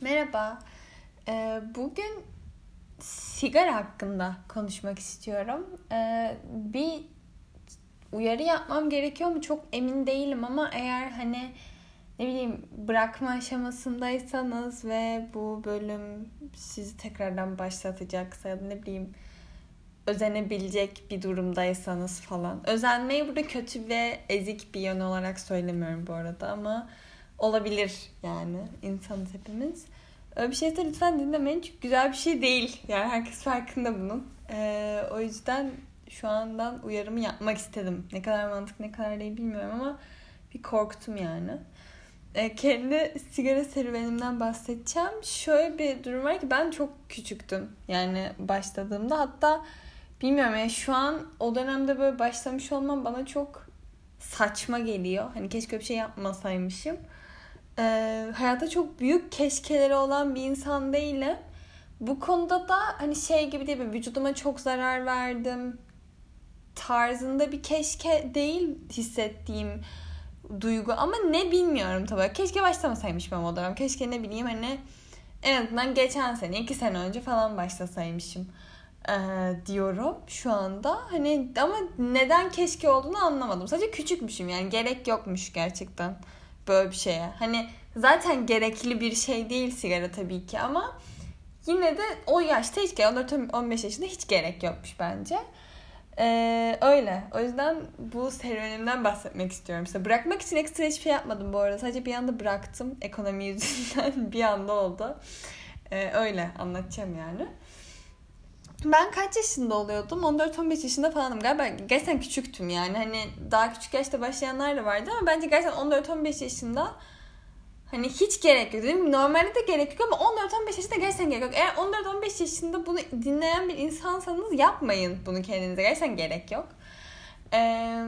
Merhaba. Ee, bugün sigara hakkında konuşmak istiyorum. Ee, bir uyarı yapmam gerekiyor mu çok emin değilim ama eğer hani ne bileyim bırakma aşamasındaysanız ve bu bölüm sizi tekrardan başlatacaksa ne bileyim özenebilecek bir durumdaysanız falan. Özenmeyi burada kötü ve ezik bir yön olarak söylemiyorum bu arada ama olabilir yani insanız hepimiz. Öyle bir şeyse lütfen dinlemeyin çünkü güzel bir şey değil. Yani herkes farkında bunun. Ee, o yüzden şu andan uyarımı yapmak istedim. Ne kadar mantıklı ne kadar değil bilmiyorum ama bir korktum yani. Ee, kendi sigara serüvenimden bahsedeceğim. Şöyle bir durum var ki ben çok küçüktüm. Yani başladığımda hatta bilmiyorum yani şu an o dönemde böyle başlamış olmam bana çok saçma geliyor. Hani keşke bir şey yapmasaymışım e, hayata çok büyük keşkeleri olan bir insan değilim. Bu konuda da hani şey gibi değil mi? Vücuduma çok zarar verdim tarzında bir keşke değil hissettiğim duygu ama ne bilmiyorum tabii. Keşke başlamasaymışım ama o dönem. Keşke ne bileyim hani en azından geçen sene, iki sene önce falan başlasaymışım ee, diyorum şu anda. Hani ama neden keşke olduğunu anlamadım. Sadece küçükmüşüm yani gerek yokmuş gerçekten böyle bir şeye. Hani zaten gerekli bir şey değil sigara tabii ki ama yine de o yaşta hiç 14-15 yaşında hiç gerek yokmuş bence. Ee, öyle. O yüzden bu serüvenimden bahsetmek istiyorum. İşte bırakmak için ekstra hiçbir şey yapmadım bu arada. Sadece bir anda bıraktım. Ekonomi yüzünden bir anda oldu. Ee, öyle anlatacağım yani. Ben kaç yaşında oluyordum? 14-15 yaşında falanım galiba. Gerçekten küçüktüm yani. Hani daha küçük yaşta başlayanlar da vardı ama bence gerçekten 14-15 yaşında hani hiç gerek yok. Dedim normalde de gerek yok ama 14-15 yaşında gerçekten gerek yok. Eğer 14-15 yaşında bunu dinleyen bir insansanız yapmayın bunu kendinize. Gerçekten gerek yok. Ee,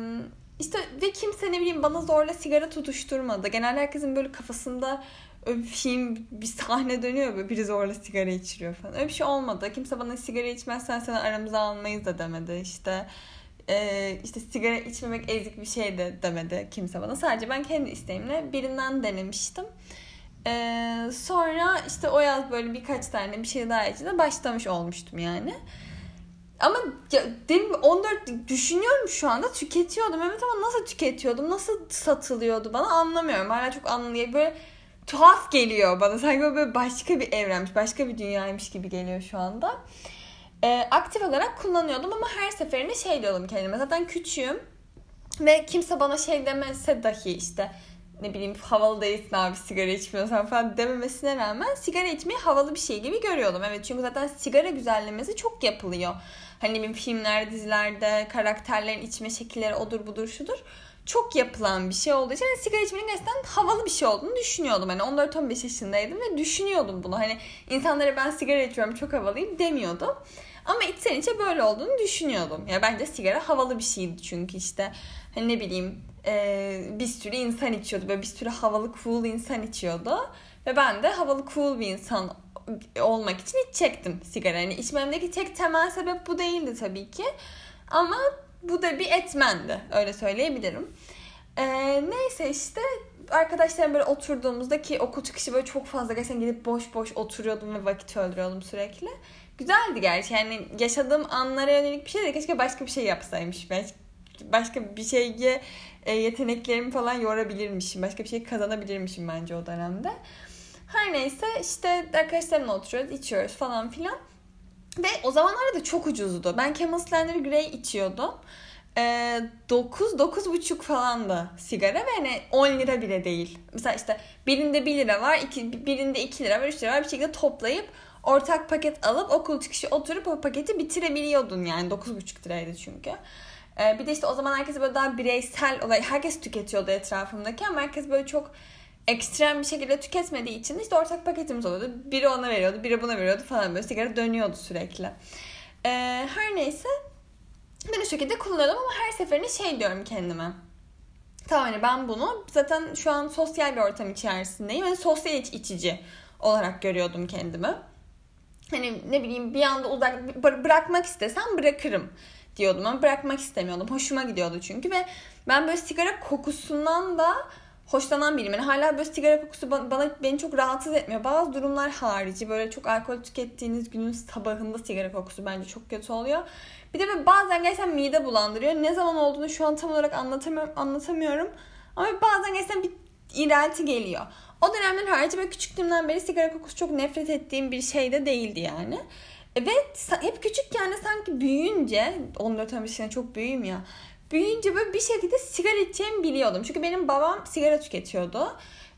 işte ve kimse ne bileyim bana zorla sigara tutuşturmadı. Genelde herkesin böyle kafasında öyle bir film bir sahne dönüyor böyle biri zorla sigara içiriyor falan. Öyle bir şey olmadı. Kimse bana sigara içmezsen seni aramıza almayız da demedi. İşte e, işte sigara içmemek ezik bir şey de demedi kimse bana. Sadece ben kendi isteğimle birinden denemiştim. E, sonra işte o yaz böyle birkaç tane bir şey daha içinde başlamış olmuştum yani. Ama ya, dedim 14 düşünüyorum şu anda tüketiyordum. Evet ama nasıl tüketiyordum? Nasıl satılıyordu bana anlamıyorum. Hala çok anlayamıyorum. Böyle tuhaf geliyor bana. Sanki böyle başka bir evrenmiş, başka bir dünyaymış gibi geliyor şu anda. Ee, aktif olarak kullanıyordum ama her seferinde şey diyordum kendime. Zaten küçüğüm ve kimse bana şey demese dahi işte ne bileyim havalı değilsin abi sigara içmiyorsan falan dememesine rağmen sigara içmeyi havalı bir şey gibi görüyordum. Evet çünkü zaten sigara güzellemesi çok yapılıyor. Hani bir filmlerde, dizilerde karakterlerin içme şekilleri odur budur şudur çok yapılan bir şey olduğu için hani sigara içmenin gerçekten havalı bir şey olduğunu düşünüyordum. Hani 14-15 yaşındaydım ve düşünüyordum bunu. Hani insanlara ben sigara içiyorum çok havalıyım demiyordum. Ama içten içe böyle olduğunu düşünüyordum. Ya bence sigara havalı bir şeydi çünkü işte hani ne bileyim e, bir sürü insan içiyordu. Böyle bir sürü havalı cool insan içiyordu. Ve ben de havalı cool bir insan olmak için içecektim sigara. Yani içmemdeki tek temel sebep bu değildi tabii ki. Ama bu da bir etmendi. Öyle söyleyebilirim. Ee, neyse işte arkadaşlarım böyle oturduğumuzda ki okul çıkışı böyle çok fazla gerçekten gidip boş boş oturuyordum ve vakit öldürüyordum sürekli. Güzeldi gerçi yani yaşadığım anlara yönelik bir şey de keşke başka bir şey yapsaymış. Başka bir şeye yeteneklerimi falan yorabilirmişim. Başka bir şey kazanabilirmişim bence o dönemde. Her neyse işte arkadaşlarımla oturuyoruz, içiyoruz falan filan. Ve o zamanlarda da çok ucuzdu. Ben Camel Slender Grey içiyordum. Ee, 9 9,5 falan da sigara ve hani 10 lira bile değil. Mesela işte birinde 1 lira var, iki, birinde 2 lira var, 3 lira var bir şekilde toplayıp ortak paket alıp okul çıkışı oturup o paketi bitirebiliyordun yani 9,5 liraydı çünkü. Ee, bir de işte o zaman herkes böyle daha bireysel olay herkes tüketiyordu etrafımdaki ama herkes böyle çok ekstrem bir şekilde tüketmediği için işte ortak paketimiz oluyordu. Biri ona veriyordu, biri buna veriyordu falan böyle sigara dönüyordu sürekli. Ee, her neyse ben o şekilde kullanıyordum ama her seferinde şey diyorum kendime. Tamam hani ben bunu zaten şu an sosyal bir ortam içerisindeyim. Hani sosyal iç içici olarak görüyordum kendimi. Hani ne bileyim bir anda uzak bırakmak istesem bırakırım diyordum ama bırakmak istemiyordum. Hoşuma gidiyordu çünkü ve ben böyle sigara kokusundan da hoşlanan biriyim. Yani hala böyle sigara kokusu bana, bana beni çok rahatsız etmiyor. Bazı durumlar harici böyle çok alkol tükettiğiniz günün sabahında sigara kokusu bence çok kötü oluyor. Bir de böyle bazen gerçekten mide bulandırıyor. Ne zaman olduğunu şu an tam olarak anlatamıyorum. anlatamıyorum. Ama bazen gerçekten bir iğrelti geliyor. O dönemler harici böyle küçüklüğümden beri sigara kokusu çok nefret ettiğim bir şey de değildi yani. Ve hep küçükken de sanki büyüyünce 14 yaşında çok büyüğüm ya. Büyüyünce böyle bir şekilde sigara içeceğimi biliyordum. Çünkü benim babam sigara tüketiyordu.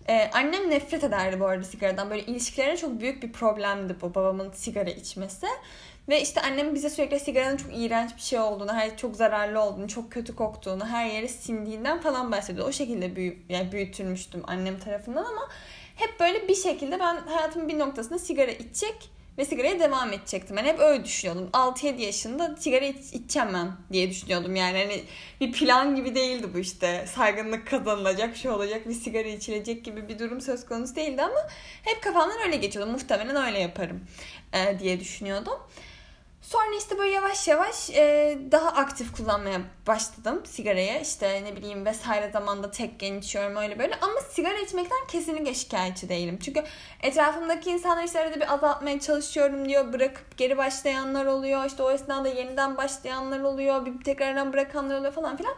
Ee, annem nefret ederdi bu arada sigaradan. Böyle ilişkilerine çok büyük bir problemdi bu babamın sigara içmesi. Ve işte annem bize sürekli sigaranın çok iğrenç bir şey olduğunu, her çok zararlı olduğunu, çok kötü koktuğunu, her yere sindiğinden falan bahsediyor. O şekilde büyü, yani büyütülmüştüm annem tarafından ama hep böyle bir şekilde ben hayatımın bir noktasında sigara içecek ve sigaraya devam edecektim. Ben hep öyle düşünüyordum. 6-7 yaşında sigara iç, içemem diye düşünüyordum. Yani hani bir plan gibi değildi bu işte. Saygınlık kazanılacak, şey olacak, bir sigara içilecek gibi bir durum söz konusu değildi ama hep kafamdan öyle geçiyordu. Muhtemelen öyle yaparım e, diye düşünüyordum. Sonra işte böyle yavaş yavaş e, daha aktif kullanmaya başladım sigarayı. İşte ne bileyim vesaire zamanda tekken içiyorum öyle böyle. Ama sigara içmekten kesinlikle şikayetçi değilim. Çünkü etrafımdaki insanlar işte arada bir azaltmaya çalışıyorum diyor. Bırakıp geri başlayanlar oluyor. İşte o esnada yeniden başlayanlar oluyor. Bir tekrardan bırakanlar oluyor falan filan.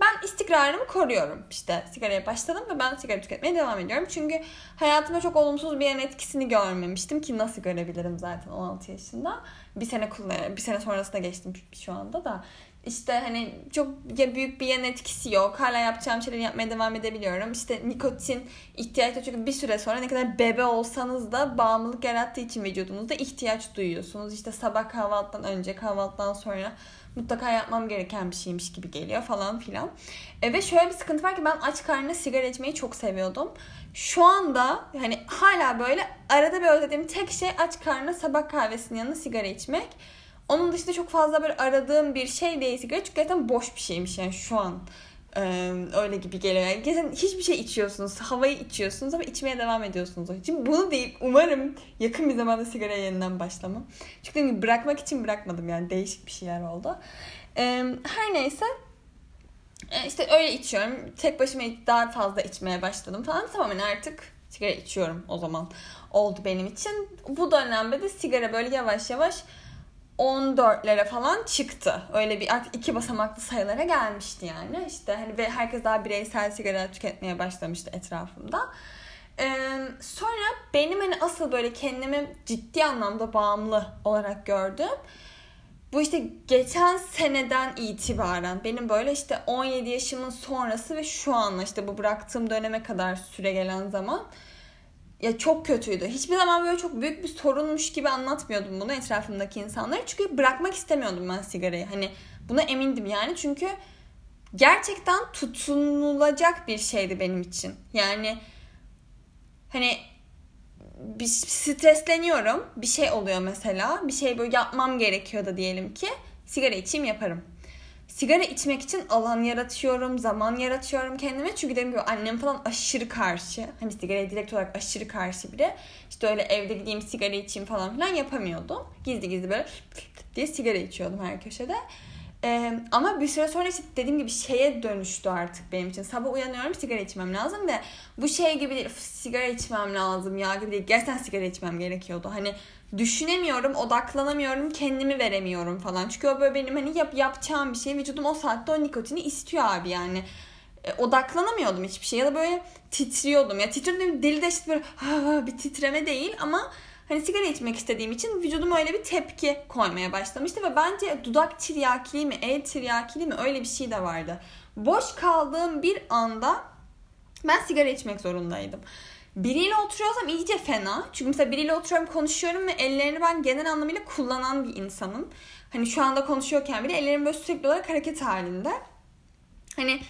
Ben istikrarımı koruyorum. İşte sigaraya başladım ve ben sigara tüketmeye devam ediyorum. Çünkü hayatıma çok olumsuz bir yan etkisini görmemiştim ki nasıl görebilirim zaten 16 yaşında. Bir sene kullan bir sene sonrasında geçtim şu anda da. İşte hani çok büyük bir yan etkisi yok. Hala yapacağım şeyleri yapmaya devam edebiliyorum. İşte nikotin ihtiyaçta çünkü bir süre sonra ne kadar bebe olsanız da bağımlılık yarattığı için vücudunuzda ihtiyaç duyuyorsunuz. İşte sabah kahvaltıdan önce, kahvaltıdan sonra mutlaka yapmam gereken bir şeymiş gibi geliyor falan filan. E, ve şöyle bir sıkıntı var ki ben aç karnına sigara içmeyi çok seviyordum. Şu anda hani hala böyle arada bir özlediğim tek şey aç karnına sabah kahvesinin yanında sigara içmek. Onun dışında çok fazla böyle aradığım bir şey değil sigara. Çünkü zaten boş bir şeymiş yani şu an. Öyle gibi geliyor. Yani gerçekten hiçbir şey içiyorsunuz. Havayı içiyorsunuz ama içmeye devam ediyorsunuz. Şimdi bunu deyip umarım yakın bir zamanda sigaraya yeniden başlamam. Çünkü bırakmak için bırakmadım yani. Değişik bir şeyler oldu. Her neyse işte öyle içiyorum. Tek başıma daha fazla içmeye başladım falan. Tamamen artık sigara içiyorum o zaman. Oldu benim için. Bu dönemde de sigara böyle yavaş yavaş 14'lere falan çıktı. Öyle bir artık iki basamaklı sayılara gelmişti yani. İşte hani ve herkes daha bireysel sigara tüketmeye başlamıştı etrafımda. Ee, sonra benim hani asıl böyle kendimi ciddi anlamda bağımlı olarak gördüm. Bu işte geçen seneden itibaren benim böyle işte 17 yaşımın sonrası ve şu an işte bu bıraktığım döneme kadar süre gelen zaman ya çok kötüydü. Hiçbir zaman böyle çok büyük bir sorunmuş gibi anlatmıyordum bunu etrafımdaki insanlara. Çünkü bırakmak istemiyordum ben sigarayı. Hani buna emindim yani. Çünkü gerçekten tutunulacak bir şeydi benim için. Yani hani bir stresleniyorum. Bir şey oluyor mesela. Bir şey böyle yapmam gerekiyor da diyelim ki. Sigara içeyim yaparım sigara içmek için alan yaratıyorum, zaman yaratıyorum kendime. Çünkü dediğim gibi annem falan aşırı karşı. Hani sigaraya direkt olarak aşırı karşı biri. İşte öyle evde gideyim sigara içeyim falan filan yapamıyordum. Gizli gizli böyle diye sigara içiyordum her köşede. Ee, ama bir süre sonra işte dediğim gibi şeye dönüştü artık benim için. Sabah uyanıyorum sigara içmem lazım ve bu şey gibi değil. Sigara içmem lazım ya gibi değil. Gerçekten sigara içmem gerekiyordu. Hani düşünemiyorum, odaklanamıyorum, kendimi veremiyorum falan. Çünkü o böyle benim hani yap, yapacağım bir şey. Vücudum o saatte o nikotini istiyor abi yani. E, odaklanamıyordum hiçbir şey. Ya da böyle titriyordum. Ya titriyordum deli de işte böyle ha, bir titreme değil ama hani sigara içmek istediğim için vücudum öyle bir tepki koymaya başlamıştı ve bence dudak tiryakiliği mi, el tiryakiliği mi öyle bir şey de vardı. Boş kaldığım bir anda ben sigara içmek zorundaydım. Biriyle oturuyorsam iyice fena. Çünkü mesela biriyle oturuyorum konuşuyorum ve ellerini ben genel anlamıyla kullanan bir insanım. Hani şu anda konuşuyorken bile ellerim böyle sürekli olarak hareket halinde. Hani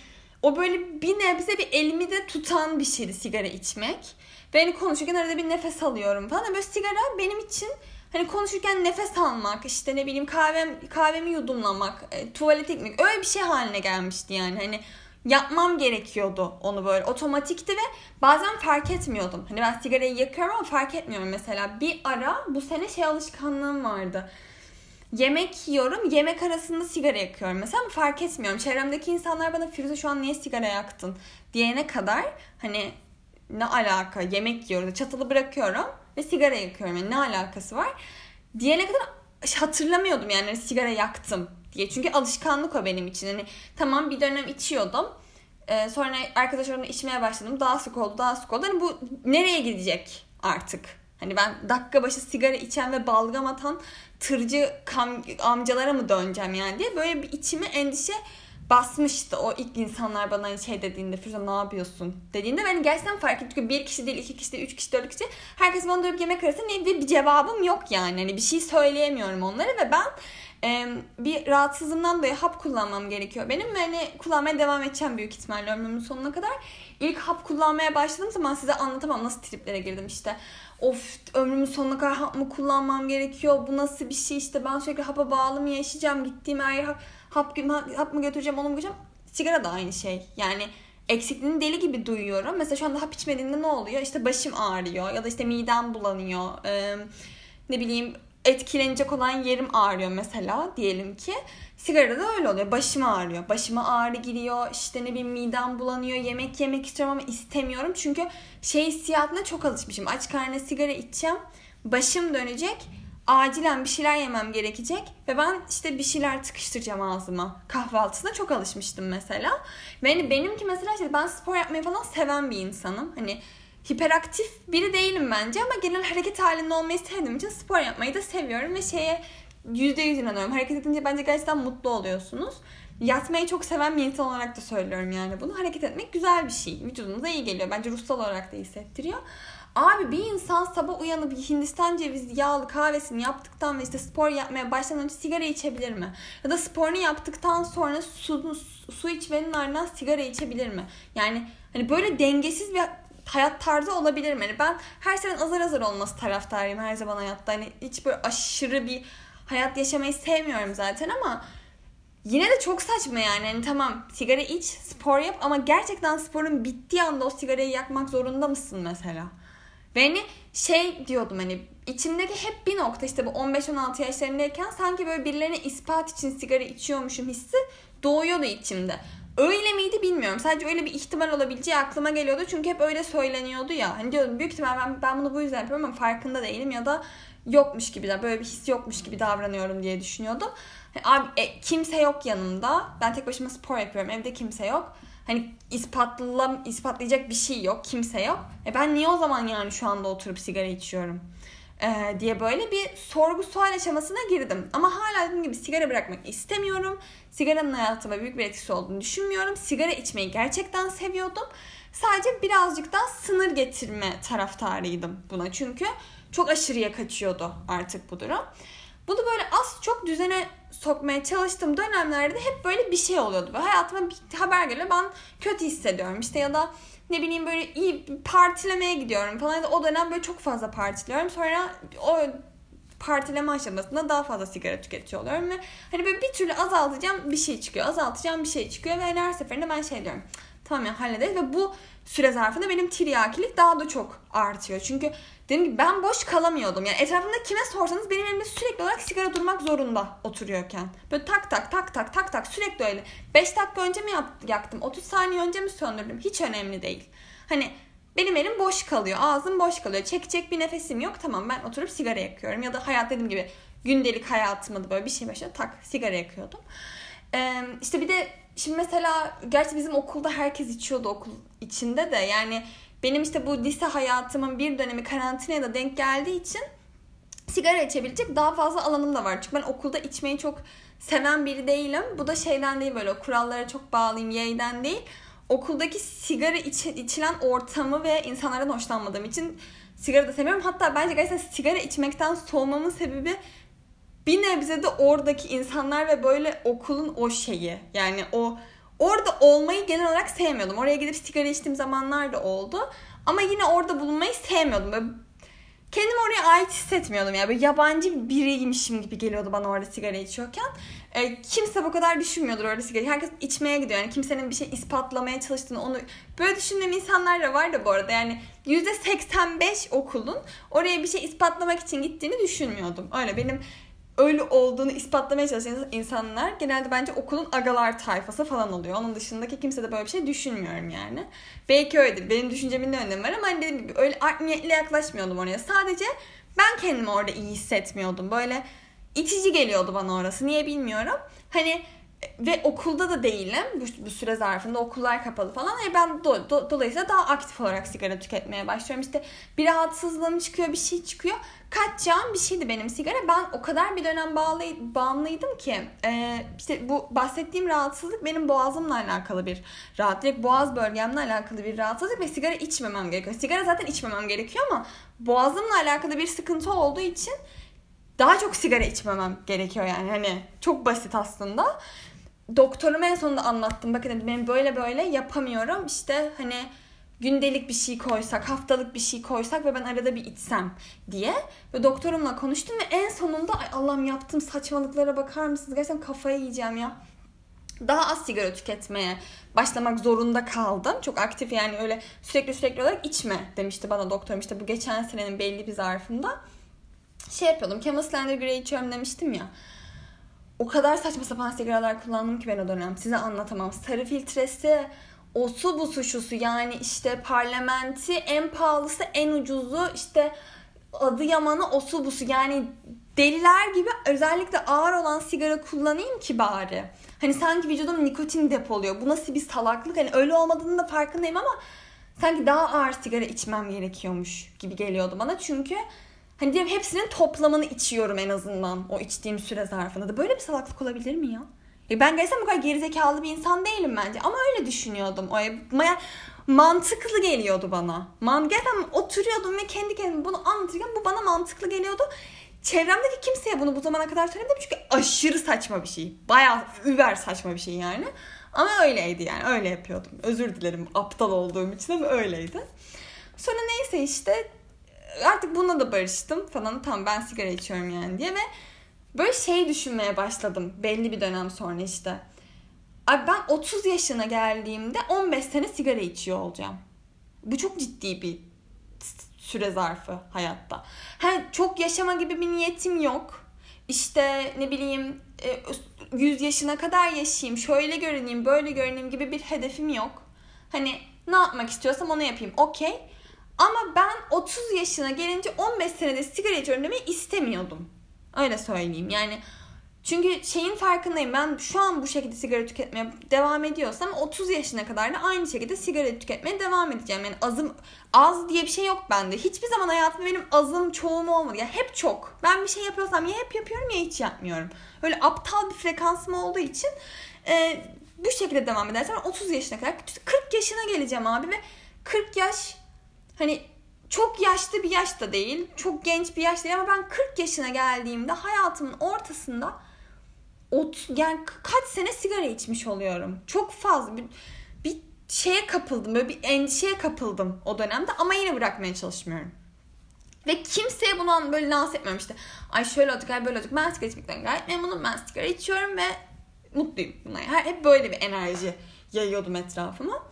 o böyle bir nebze bir elimi de tutan bir şeydi sigara içmek. Ve hani konuşurken arada bir nefes alıyorum falan. Böyle sigara benim için hani konuşurken nefes almak, işte ne bileyim kahvem, kahvemi yudumlamak, e, tuvalete gitmek öyle bir şey haline gelmişti yani. Hani yapmam gerekiyordu onu böyle otomatikti ve bazen fark etmiyordum. Hani ben sigarayı yakıyorum ama fark etmiyorum mesela. Bir ara bu sene şey alışkanlığım vardı. yemek yiyorum. Yemek arasında sigara yakıyorum. Mesela fark etmiyorum. Çevremdeki insanlar bana Firuze şu an niye sigara yaktın diyene kadar hani ne alaka yemek yiyorum. Çatalı bırakıyorum ve sigara yakıyorum. Yani ne alakası var? Diyene kadar hatırlamıyordum yani hani sigara yaktım diye. Çünkü alışkanlık o benim için. Hani tamam bir dönem içiyordum. Ee, sonra arkadaşlarımla içmeye başladım. Daha sık oldu, daha sık oldu. Hani bu nereye gidecek artık? Hani ben dakika başı sigara içen ve balgam atan tırcı kam- amcalara mı döneceğim yani diye böyle bir içime endişe basmıştı o ilk insanlar bana hani şey dediğinde Firuze ne yapıyorsun dediğinde ben gerçekten fark ettim. Çünkü bir kişi değil, iki kişi değil, üç kişi, dört kişi. Herkes bana dönüp yemek arasında ne bir cevabım yok yani. Hani bir şey söyleyemiyorum onlara ve ben e, bir rahatsızlığımdan dolayı hap kullanmam gerekiyor benim ve hani kullanmaya devam edeceğim büyük ihtimalle ömrümün sonuna kadar. İlk hap kullanmaya başladığım zaman size anlatamam nasıl triplere girdim işte. Of ömrümün sonuna kadar hap mı kullanmam gerekiyor? Bu nasıl bir şey işte ben sürekli hapa bağlı mı yaşayacağım? Gittiğim her yer hap, hap, hap mı götüreceğim onu mu götüreceğim? Sigara da aynı şey. Yani eksikliğini deli gibi duyuyorum. Mesela şu anda hap içmediğinde ne oluyor? İşte başım ağrıyor ya da işte midem bulanıyor. Ee, ne bileyim etkilenecek olan yerim ağrıyor mesela diyelim ki. Sigarada da öyle oluyor. Başım ağrıyor. Başıma ağrı giriyor. İşte ne bileyim midem bulanıyor. Yemek yemek istiyorum ama istemiyorum. Çünkü şey hissiyatına çok alışmışım. Aç karnına sigara içeceğim. Başım dönecek. Acilen bir şeyler yemem gerekecek. Ve ben işte bir şeyler tıkıştıracağım ağzıma. Kahvaltısına çok alışmıştım mesela. Ve hani benimki mesela işte ben spor yapmayı falan seven bir insanım. Hani hiperaktif biri değilim bence ama genel hareket halinde olmayı sevdiğim için spor yapmayı da seviyorum ve şeye yüzde yüz inanıyorum. Hareket edince bence gerçekten mutlu oluyorsunuz. Yatmayı çok seven bir insan olarak da söylüyorum yani bunu. Hareket etmek güzel bir şey. Vücudunuza iyi geliyor. Bence ruhsal olarak da hissettiriyor. Abi bir insan sabah uyanıp Hindistan cevizi yağlı kahvesini yaptıktan ve işte spor yapmaya başlamadan önce sigara içebilir mi? Ya da sporunu yaptıktan sonra su, su içmenin ardından sigara içebilir mi? Yani hani böyle dengesiz bir hayat tarzı olabilir mi? Yani ben her şeyden azar azar olması taraftarıyım her zaman hayatta. Hani hiç böyle aşırı bir hayat yaşamayı sevmiyorum zaten ama yine de çok saçma yani. yani tamam sigara iç, spor yap ama gerçekten sporun bittiği anda o sigarayı yakmak zorunda mısın mesela? Ve hani şey diyordum hani içimdeki hep bir nokta işte bu 15-16 yaşlarındayken sanki böyle birilerine ispat için sigara içiyormuşum hissi doğuyordu içimde. Öyle miydi bilmiyorum. Sadece öyle bir ihtimal olabileceği aklıma geliyordu. Çünkü hep öyle söyleniyordu ya. Hani diyordum büyük ihtimal ben, ben bunu bu yüzden yapıyorum ama farkında değilim ya da yokmuş gibi de böyle bir his yokmuş gibi davranıyorum diye düşünüyordum. Hani abi e, kimse yok yanımda. Ben tek başıma spor yapıyorum. Evde kimse yok. Hani ispatlam ispatlayacak bir şey yok. Kimse yok. E ben niye o zaman yani şu anda oturup sigara içiyorum? Ee, diye böyle bir sorgu sual aşamasına girdim. Ama hala dediğim gibi sigara bırakmak istemiyorum. Sigaranın hayatıma büyük bir etkisi olduğunu düşünmüyorum. Sigara içmeyi gerçekten seviyordum. Sadece birazcık daha sınır getirme taraftarıydım buna. Çünkü çok aşırıya kaçıyordu artık bu durum. Bunu böyle az çok düzene sokmaya çalıştığım dönemlerde hep böyle bir şey oluyordu. Ve hayatıma bir haber geliyor ben kötü hissediyorum işte ya da ne bileyim böyle iyi partilemeye gidiyorum falan. O dönem böyle çok fazla partiliyorum. Sonra o partileme aşamasında daha fazla sigara tüketiyor oluyorum ve hani böyle bir türlü azaltacağım bir şey çıkıyor. Azaltacağım bir şey çıkıyor ve her seferinde ben şey diyorum. Tamam ya hallederiz ve bu süre zarfında benim tiryakilik daha da çok artıyor. Çünkü dediğim gibi ben boş kalamıyordum. Yani etrafımda kime sorsanız benim elimde sürekli olarak sigara durmak zorunda oturuyorken. Böyle tak tak tak tak tak tak sürekli öyle. 5 dakika önce mi yaktım? 30 saniye önce mi söndürdüm? Hiç önemli değil. Hani benim elim boş kalıyor. Ağzım boş kalıyor. Çekecek bir nefesim yok. Tamam ben oturup sigara yakıyorum. Ya da hayat dediğim gibi gündelik hayatımda da böyle bir şey başladı. Tak sigara yakıyordum. Ee, işte bir de şimdi mesela gerçi bizim okulda herkes içiyordu okul içinde de. Yani benim işte bu lise hayatımın bir dönemi karantinaya da denk geldiği için sigara içebilecek daha fazla alanım da var. Çünkü ben okulda içmeyi çok seven biri değilim. Bu da şeyden değil böyle kurallara çok bağlıyım yayden değil. Okuldaki sigara iç, içilen ortamı ve insanlardan hoşlanmadığım için sigara da sevmiyorum. Hatta bence gerçekten sigara içmekten soğumamın sebebi bir nebze de oradaki insanlar ve böyle okulun o şeyi. Yani o orada olmayı genel olarak sevmiyordum. Oraya gidip sigara içtiğim zamanlar da oldu. Ama yine orada bulunmayı sevmiyordum. Böyle kendimi oraya ait hissetmiyordum ya. Böyle yabancı biriymişim gibi geliyordu bana orada sigara içiyorken. E, kimse bu kadar düşünmüyordur orada sigara. Herkes içmeye gidiyor. Yani kimsenin bir şey ispatlamaya çalıştığını onu böyle düşündüğüm insanlar da var da bu arada. Yani %85 okulun oraya bir şey ispatlamak için gittiğini düşünmüyordum. Öyle benim öyle olduğunu ispatlamaya çalışan insanlar genelde bence okulun agalar tayfası falan oluyor. Onun dışındaki kimse de böyle bir şey düşünmüyorum yani. Belki öyledir. Benim düşüncemin ne önemi var ama hani dediğim gibi öyle art niyetle yaklaşmıyordum oraya. Sadece ben kendimi orada iyi hissetmiyordum. Böyle itici geliyordu bana orası. Niye bilmiyorum. Hani ve okulda da değilim bu, bu süre zarfında okullar kapalı falan. E ben do, do, dolayısıyla daha aktif olarak sigara tüketmeye başlıyorum. İşte bir rahatsızlığım çıkıyor bir şey çıkıyor. Kaçacağım bir şeydi benim sigara. Ben o kadar bir dönem bağlı, bağımlıydım ki e, işte bu bahsettiğim rahatsızlık benim boğazımla alakalı bir rahat. Direkt boğaz bölgemle alakalı bir rahatsızlık ve sigara içmemem gerekiyor. Sigara zaten içmemem gerekiyor ama boğazımla alakalı bir sıkıntı olduğu için daha çok sigara içmemem gerekiyor yani hani çok basit aslında. Doktoruma en sonunda anlattım. Bakın ben böyle böyle yapamıyorum. İşte hani gündelik bir şey koysak, haftalık bir şey koysak ve ben arada bir içsem diye. Ve doktorumla konuştum ve en sonunda ay Allah'ım yaptığım saçmalıklara bakar mısınız? Gerçekten kafayı yiyeceğim ya. Daha az sigara tüketmeye başlamak zorunda kaldım. Çok aktif yani öyle sürekli sürekli olarak içme demişti bana doktorum işte bu geçen senenin belli bir zarfında şey yapıyordum. Slender Grey içiyorum demiştim ya. O kadar saçma sapan sigaralar kullandım ki ben o dönem. Size anlatamam. Sarı filtresi, o su bu su şusu yani işte parlamenti en pahalısı en ucuzu işte adı yamanı o su bu su yani deliler gibi özellikle ağır olan sigara kullanayım ki bari. Hani sanki vücudum nikotin depoluyor. Bu nasıl bir salaklık? Hani öyle olmadığını da farkındayım ama sanki daha ağır sigara içmem gerekiyormuş gibi geliyordu bana. Çünkü Hani diyelim hepsinin toplamını içiyorum en azından o içtiğim süre zarfında da. Böyle bir salaklık olabilir mi ya? E ben gerçekten bu kadar gerizekalı bir insan değilim bence. Ama öyle düşünüyordum. O yani mantıklı geliyordu bana. Man gerçekten oturuyordum ve kendi kendime bunu anlatırken bu bana mantıklı geliyordu. Çevremdeki kimseye bunu bu zamana kadar söylemedim çünkü aşırı saçma bir şey. Bayağı über saçma bir şey yani. Ama öyleydi yani öyle yapıyordum. Özür dilerim aptal olduğum için ama öyleydi. Sonra neyse işte artık bununla da barıştım falan. Tamam ben sigara içiyorum yani diye ve böyle şey düşünmeye başladım belli bir dönem sonra işte. Abi ben 30 yaşına geldiğimde 15 sene sigara içiyor olacağım. Bu çok ciddi bir süre zarfı hayatta. Ha, çok yaşama gibi bir niyetim yok. İşte ne bileyim 100 e, yaşına kadar yaşayayım, şöyle görüneyim, böyle görüneyim gibi bir hedefim yok. Hani ne yapmak istiyorsam onu yapayım. Okey. Ama ben 30 yaşına gelince 15 senede sigara içiyorum demeyi istemiyordum. Öyle söyleyeyim. Yani çünkü şeyin farkındayım. Ben şu an bu şekilde sigara tüketmeye devam ediyorsam 30 yaşına kadar da aynı şekilde sigara tüketmeye devam edeceğim. Yani azım az diye bir şey yok bende. Hiçbir zaman hayatımda benim azım çoğum olmadı. Ya hep çok. Ben bir şey yapıyorsam ya hep yapıyorum ya hiç yapmıyorum. Öyle aptal bir frekansım olduğu için e, bu şekilde devam edersem 30 yaşına kadar 40 yaşına geleceğim abi ve 40 yaş hani çok yaşlı bir yaş da değil, çok genç bir yaş değil ama ben 40 yaşına geldiğimde hayatımın ortasında ot, yani kaç sene sigara içmiş oluyorum. Çok fazla bir, bir şeye kapıldım, böyle bir endişeye kapıldım o dönemde ama yine bırakmaya çalışmıyorum. Ve kimseye bunu böyle lanse etmiyorum işte. Ay şöyle olduk, ay böyle olduk. Ben sigara içmekten gayet memnunum. Ben sigara içiyorum ve mutluyum buna. Hep böyle bir enerji yayıyordum etrafıma.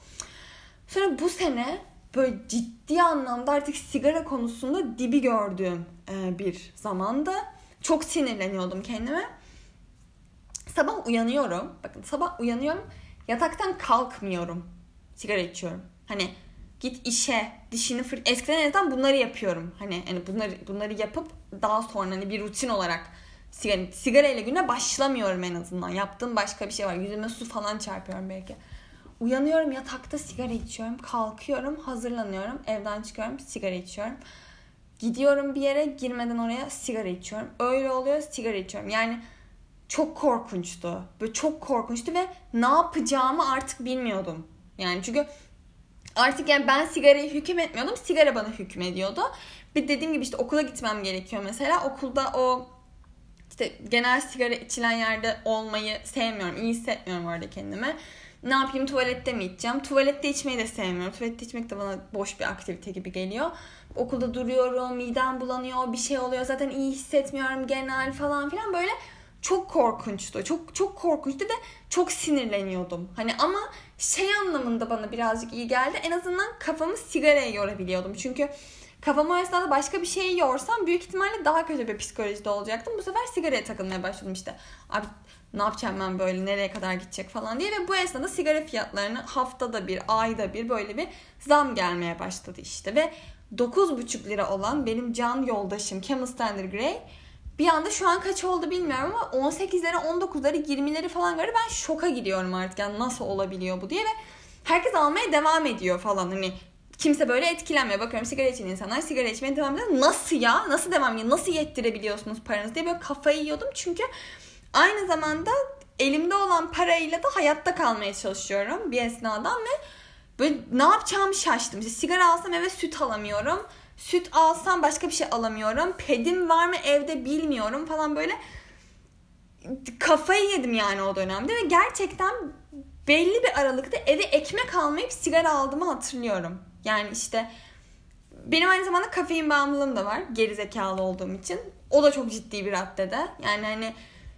Sonra bu sene böyle ciddi anlamda artık sigara konusunda dibi gördüğüm e, bir zamanda çok sinirleniyordum kendime. Sabah uyanıyorum. Bakın sabah uyanıyorum. Yataktan kalkmıyorum. Sigara içiyorum. Hani git işe, dişini fır... Eskiden en bunları yapıyorum. Hani hani bunları bunları yapıp daha sonra hani bir rutin olarak sigara, sigara ile güne başlamıyorum en azından. Yaptığım başka bir şey var. Yüzüme su falan çarpıyorum belki. Uyanıyorum yatakta sigara içiyorum. Kalkıyorum, hazırlanıyorum. Evden çıkıyorum, sigara içiyorum. Gidiyorum bir yere girmeden oraya sigara içiyorum. Öyle oluyor sigara içiyorum. Yani çok korkunçtu. Böyle çok korkunçtu ve ne yapacağımı artık bilmiyordum. Yani çünkü artık yani ben sigarayı hüküm etmiyordum. Sigara bana hükmediyordu. Bir dediğim gibi işte okula gitmem gerekiyor mesela. Okulda o işte genel sigara içilen yerde olmayı sevmiyorum. İyi hissetmiyorum orada kendime ne yapayım tuvalette mi içeceğim? Tuvalette içmeyi de sevmiyorum. Tuvalette içmek de bana boş bir aktivite gibi geliyor. Okulda duruyorum, midem bulanıyor, bir şey oluyor. Zaten iyi hissetmiyorum genel falan filan böyle çok korkunçtu. Çok çok korkunçtu ve çok sinirleniyordum. Hani ama şey anlamında bana birazcık iyi geldi. En azından kafamı sigaraya yorabiliyordum. Çünkü kafamı o esnada başka bir şey yorsam büyük ihtimalle daha kötü bir psikolojide olacaktım. Bu sefer sigaraya takılmaya başladım işte. Abi ne yapacağım ben böyle nereye kadar gidecek falan diye ve bu esnada sigara fiyatlarını haftada bir ayda bir böyle bir zam gelmeye başladı işte ve 9,5 lira olan benim can yoldaşım Camel Standard Grey bir anda şu an kaç oldu bilmiyorum ama 18'lere 19'ları 20'leri falan göre ben şoka gidiyorum artık yani nasıl olabiliyor bu diye ve herkes almaya devam ediyor falan hani kimse böyle etkilenmiyor. Bakıyorum sigara içen insanlar sigara içmeye devam ediyor. Nasıl ya? Nasıl devam ediyor? Nasıl yettirebiliyorsunuz paranızı diye böyle kafayı yiyordum. Çünkü aynı zamanda elimde olan parayla da hayatta kalmaya çalışıyorum bir esnadan ve böyle ne yapacağımı şaştım. İşte sigara alsam eve süt alamıyorum. Süt alsam başka bir şey alamıyorum. Pedim var mı evde bilmiyorum falan böyle kafayı yedim yani o dönemde ve gerçekten belli bir aralıkta eve ekmek almayıp sigara aldığımı hatırlıyorum. Yani işte benim aynı zamanda kafein bağımlılığım da var. Geri zekalı olduğum için. O da çok ciddi bir raddede. Yani hani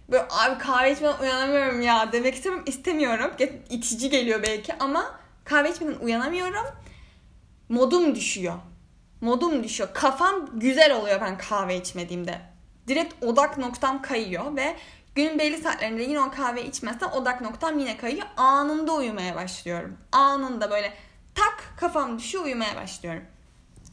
böyle abi kahve içmeden uyanamıyorum ya demek istemiyorum. istemiyorum. İtici geliyor belki ama kahve içmeden uyanamıyorum. Modum düşüyor. Modum düşüyor. Kafam güzel oluyor ben kahve içmediğimde. Direkt odak noktam kayıyor ve günün belli saatlerinde yine o kahve içmezsem odak noktam yine kayıyor. Anında uyumaya başlıyorum. Anında böyle tak kafam düşüyor uyumaya başlıyorum.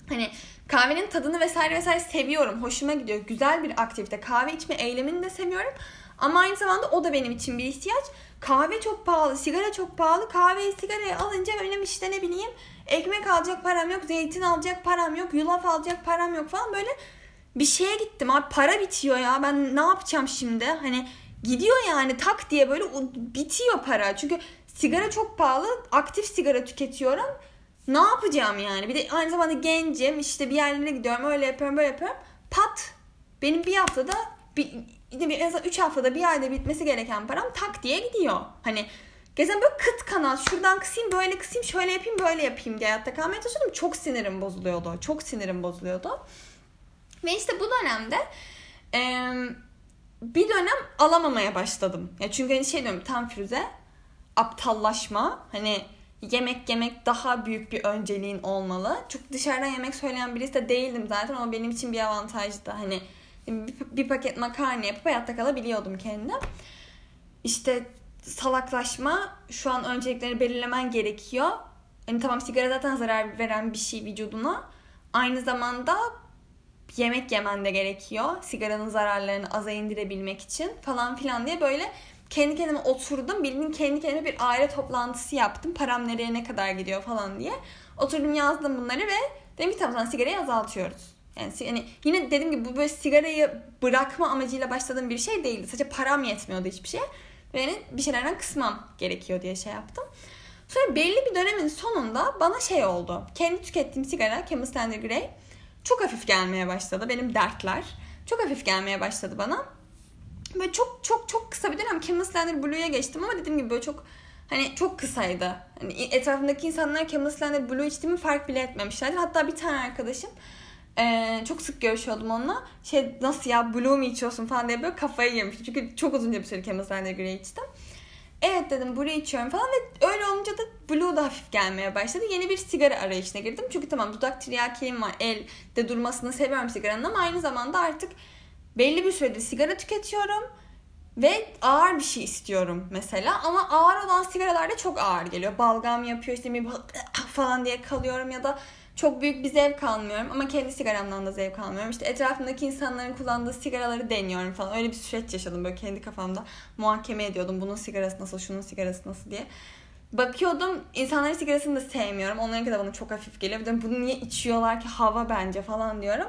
Hani kahvenin tadını vesaire vesaire seviyorum. Hoşuma gidiyor. Güzel bir aktivite. Kahve içme eylemini de seviyorum. Ama aynı zamanda o da benim için bir ihtiyaç. Kahve çok pahalı, sigara çok pahalı. Kahveyi sigarayı alınca benim işte ne bileyim ekmek alacak param yok, zeytin alacak param yok, yulaf alacak param yok falan böyle bir şeye gittim. Abi para bitiyor ya ben ne yapacağım şimdi? Hani gidiyor yani tak diye böyle bitiyor para. Çünkü sigara çok pahalı. Aktif sigara tüketiyorum. Ne yapacağım yani? Bir de aynı zamanda gencim. işte bir yerlere gidiyorum. Öyle yapıyorum böyle yapıyorum. Pat. Benim bir haftada bir, en azından 3 haftada bir ayda bitmesi gereken param tak diye gidiyor. Hani Gezen böyle kıt kanat şuradan kısayım böyle kısayım şöyle yapayım böyle yapayım diye hayatta kalmaya çalışıyordum. Çok sinirim bozuluyordu. Çok sinirim bozuluyordu. Ve işte bu dönemde e, bir dönem alamamaya başladım. Ya çünkü hani şey diyorum tam Firuze aptallaşma. Hani yemek yemek daha büyük bir önceliğin olmalı. Çok dışarıdan yemek söyleyen birisi de değildim zaten. O benim için bir avantajdı. Hani bir paket makarna yapıp hayatta kalabiliyordum kendim. İşte salaklaşma şu an önceliklerini belirlemen gerekiyor. Hani tamam sigara zaten zarar veren bir şey vücuduna. Aynı zamanda yemek yemen de gerekiyor. Sigaranın zararlarını aza indirebilmek için falan filan diye böyle kendi kendime oturdum. Bildiğin kendi kendime bir aile toplantısı yaptım. Param nereye ne kadar gidiyor falan diye. Oturdum yazdım bunları ve dedim ki tamam sigarayı azaltıyoruz. Yani hani yine dediğim gibi bu böyle sigarayı bırakma amacıyla başladığım bir şey değildi. Sadece param yetmiyordu hiçbir şey. Ve yani bir şeylerden kısmam gerekiyor diye şey yaptım. Sonra belli bir dönemin sonunda bana şey oldu. Kendi tükettiğim sigara Camel Grey çok hafif gelmeye başladı. Benim dertler çok hafif gelmeye başladı bana. Böyle çok çok çok kısa bir dönem Camel Slender Blue'ya geçtim ama dediğim gibi böyle çok hani çok kısaydı. Hani etrafımdaki insanlar Camel Slender Blue içtiğimi fark bile etmemişlerdi. Hatta bir tane arkadaşım ee, çok sık görüşüyordum onunla. Şey nasıl ya Blue mu içiyorsun falan diye böyle kafayı yemişti. Çünkü çok uzunca bir süre Camel Slender Grey içtim. Evet dedim Blue içiyorum falan ve öyle olunca da Blue da hafif gelmeye başladı. Yeni bir sigara arayışına girdim. Çünkü tamam dudak tiryakiğim var. Elde durmasını seviyorum sigaranın ama aynı zamanda artık belli bir süredir sigara tüketiyorum ve ağır bir şey istiyorum mesela ama ağır olan sigaralar da çok ağır geliyor. Balgam yapıyor işte bir falan diye kalıyorum ya da çok büyük bir zevk almıyorum ama kendi sigaramdan da zevk almıyorum. İşte etrafımdaki insanların kullandığı sigaraları deniyorum falan. Öyle bir süreç yaşadım böyle kendi kafamda muhakeme ediyordum. Bunun sigarası nasıl, şunun sigarası nasıl diye. Bakıyordum insanların sigarasını da sevmiyorum. Onların da bana çok hafif geliyor. Bir de bunu niye içiyorlar ki hava bence falan diyorum.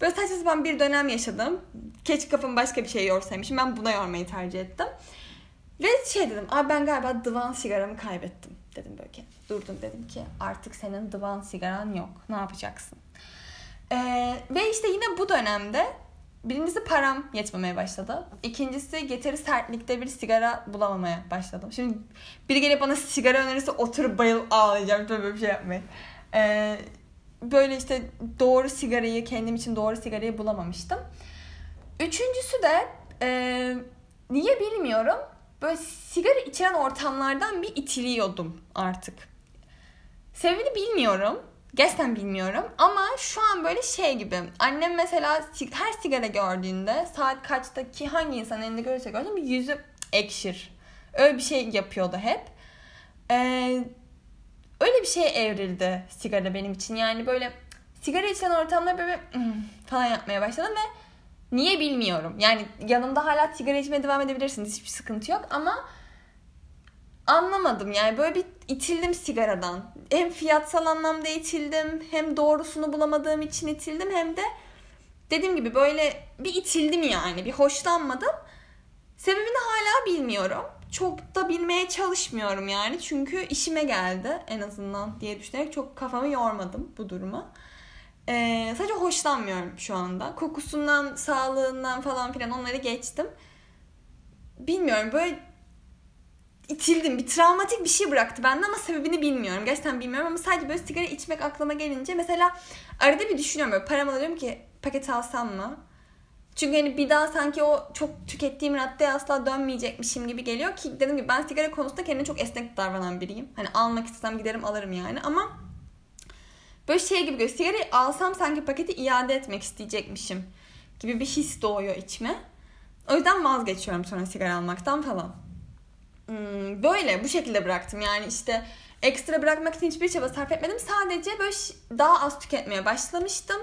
Böyle saçma sapan bir dönem yaşadım. Keşke kafamı başka bir şey yorsaymışım. Ben buna yormayı tercih ettim. Ve şey dedim, abi ben galiba divan sigaramı kaybettim dedim böyle ki. Durdum dedim ki artık senin divan sigaran yok. Ne yapacaksın? Ee, ve işte yine bu dönemde birincisi param yetmemeye başladı. İkincisi yeteri sertlikte bir sigara bulamamaya başladım. Şimdi biri gelip bana sigara önerirse oturup bayıl ağlayacağım. Tabii böyle bir şey yapmayın. Ee, böyle işte doğru sigarayı kendim için doğru sigarayı bulamamıştım. Üçüncüsü de e, niye bilmiyorum böyle sigara içen ortamlardan bir itiliyordum artık. Sebebini bilmiyorum. Gerçekten bilmiyorum. Ama şu an böyle şey gibi. Annem mesela her sigara gördüğünde saat kaçta ki hangi insan elinde görürse görsün bir yüzü ekşir. Öyle bir şey yapıyordu hep. Ee, öyle bir şey evrildi sigara benim için. Yani böyle sigara içen ortamda böyle hmm, falan yapmaya başladım ve niye bilmiyorum. Yani yanımda hala sigara içmeye devam edebilirsiniz. Hiçbir sıkıntı yok ama anlamadım yani böyle bir itildim sigaradan. Hem fiyatsal anlamda itildim hem doğrusunu bulamadığım için itildim hem de dediğim gibi böyle bir itildim yani bir hoşlanmadım. Sebebini hala bilmiyorum. Çok da bilmeye çalışmıyorum yani çünkü işime geldi en azından diye düşünerek çok kafamı yormadım bu duruma. Ee, sadece hoşlanmıyorum şu anda. Kokusundan, sağlığından falan filan onları geçtim. Bilmiyorum böyle itildim. Bir travmatik bir şey bıraktı bende ama sebebini bilmiyorum. Gerçekten bilmiyorum ama sadece böyle sigara içmek aklıma gelince mesela arada bir düşünüyorum böyle param alıyorum ki paket alsam mı? Çünkü hani bir daha sanki o çok tükettiğim raddeye asla dönmeyecekmişim gibi geliyor ki dedim ki ben sigara konusunda kendime çok esnek davranan biriyim. Hani almak istesem giderim alırım yani ama böyle şey gibi görüyor. Sigarayı alsam sanki paketi iade etmek isteyecekmişim gibi bir his doğuyor içime. O yüzden vazgeçiyorum sonra sigara almaktan falan. Hmm, böyle bu şekilde bıraktım. Yani işte ekstra bırakmak için hiçbir çaba sarf etmedim. Sadece böyle daha az tüketmeye başlamıştım.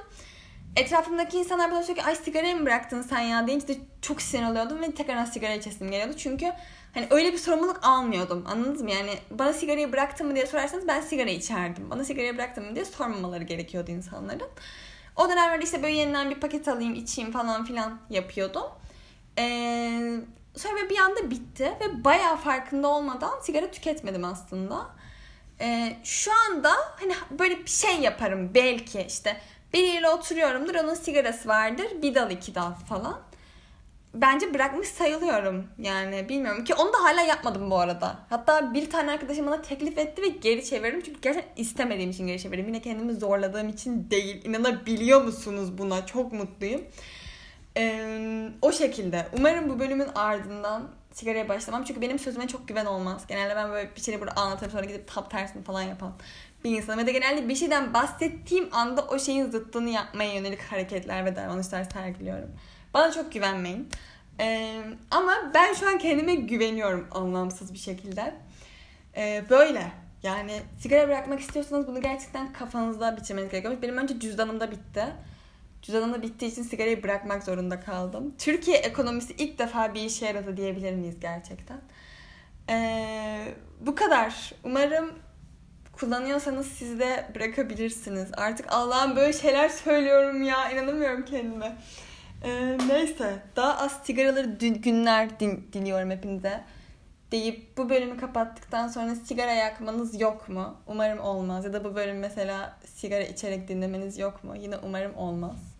Etrafımdaki insanlar bana ki ay sigarayı mı bıraktın sen ya deyince de çok sinir oluyordum ve tekrar sigara içesim geliyordu. Çünkü hani öyle bir sorumluluk almıyordum. Anladınız mı? Yani bana sigarayı bıraktın mı diye sorarsanız ben sigara içerdim. Bana sigarayı bıraktın mı diye sormamaları gerekiyordu insanların. O dönemlerde işte böyle yeniden bir paket alayım içeyim falan filan yapıyordum. Ee, Sonra bir anda bitti ve bayağı farkında olmadan sigara tüketmedim aslında. Ee, şu anda hani böyle bir şey yaparım belki işte biriyle oturuyorumdur onun sigarası vardır bir dal iki dal falan. Bence bırakmış sayılıyorum yani bilmiyorum ki onu da hala yapmadım bu arada. Hatta bir tane arkadaşım bana teklif etti ve geri çevirdim çünkü gerçekten istemediğim için geri çevirdim. Yine kendimi zorladığım için değil. İnanabiliyor musunuz buna? Çok mutluyum. Ee, o şekilde. Umarım bu bölümün ardından sigaraya başlamam. Çünkü benim sözüme çok güven olmaz. Genelde ben böyle bir şeyi burada anlatırım sonra gidip tap tersini falan yapan bir insanım. Ve de genelde bir şeyden bahsettiğim anda o şeyin zıttını yapmaya yönelik hareketler ve davranışlar sergiliyorum. Bana çok güvenmeyin. Ee, ama ben şu an kendime güveniyorum anlamsız bir şekilde. Ee, böyle. Yani sigara bırakmak istiyorsanız bunu gerçekten kafanızda bitirmeniz gerekiyor. Benim önce cüzdanımda bitti. Cüzdanım da bittiği için sigarayı bırakmak zorunda kaldım. Türkiye ekonomisi ilk defa bir işe yaradı diyebilir miyiz gerçekten? Ee, bu kadar. Umarım kullanıyorsanız siz de bırakabilirsiniz. Artık Allah'ım böyle şeyler söylüyorum ya. inanamıyorum kendime. Ee, neyse. Daha az sigaraları günler din, diliyorum hepinize. Deyip bu bölümü kapattıktan sonra sigara yakmanız yok mu? Umarım olmaz. Ya da bu bölüm mesela sigara içerek dinlemeniz yok mu? Yine umarım olmaz.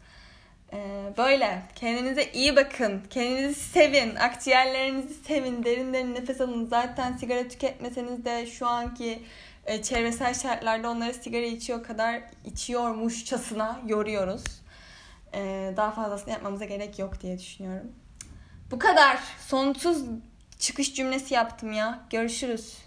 Ee, böyle kendinize iyi bakın. Kendinizi sevin. Akciğerlerinizi sevin. Derin derin nefes alın. Zaten sigara tüketmeseniz de şu anki e, çevresel şartlarda onları sigara içiyor kadar içiyormuşçasına yoruyoruz. Ee, daha fazlasını yapmamıza gerek yok diye düşünüyorum. Bu kadar. Sonsuz çıkış cümlesi yaptım ya. Görüşürüz.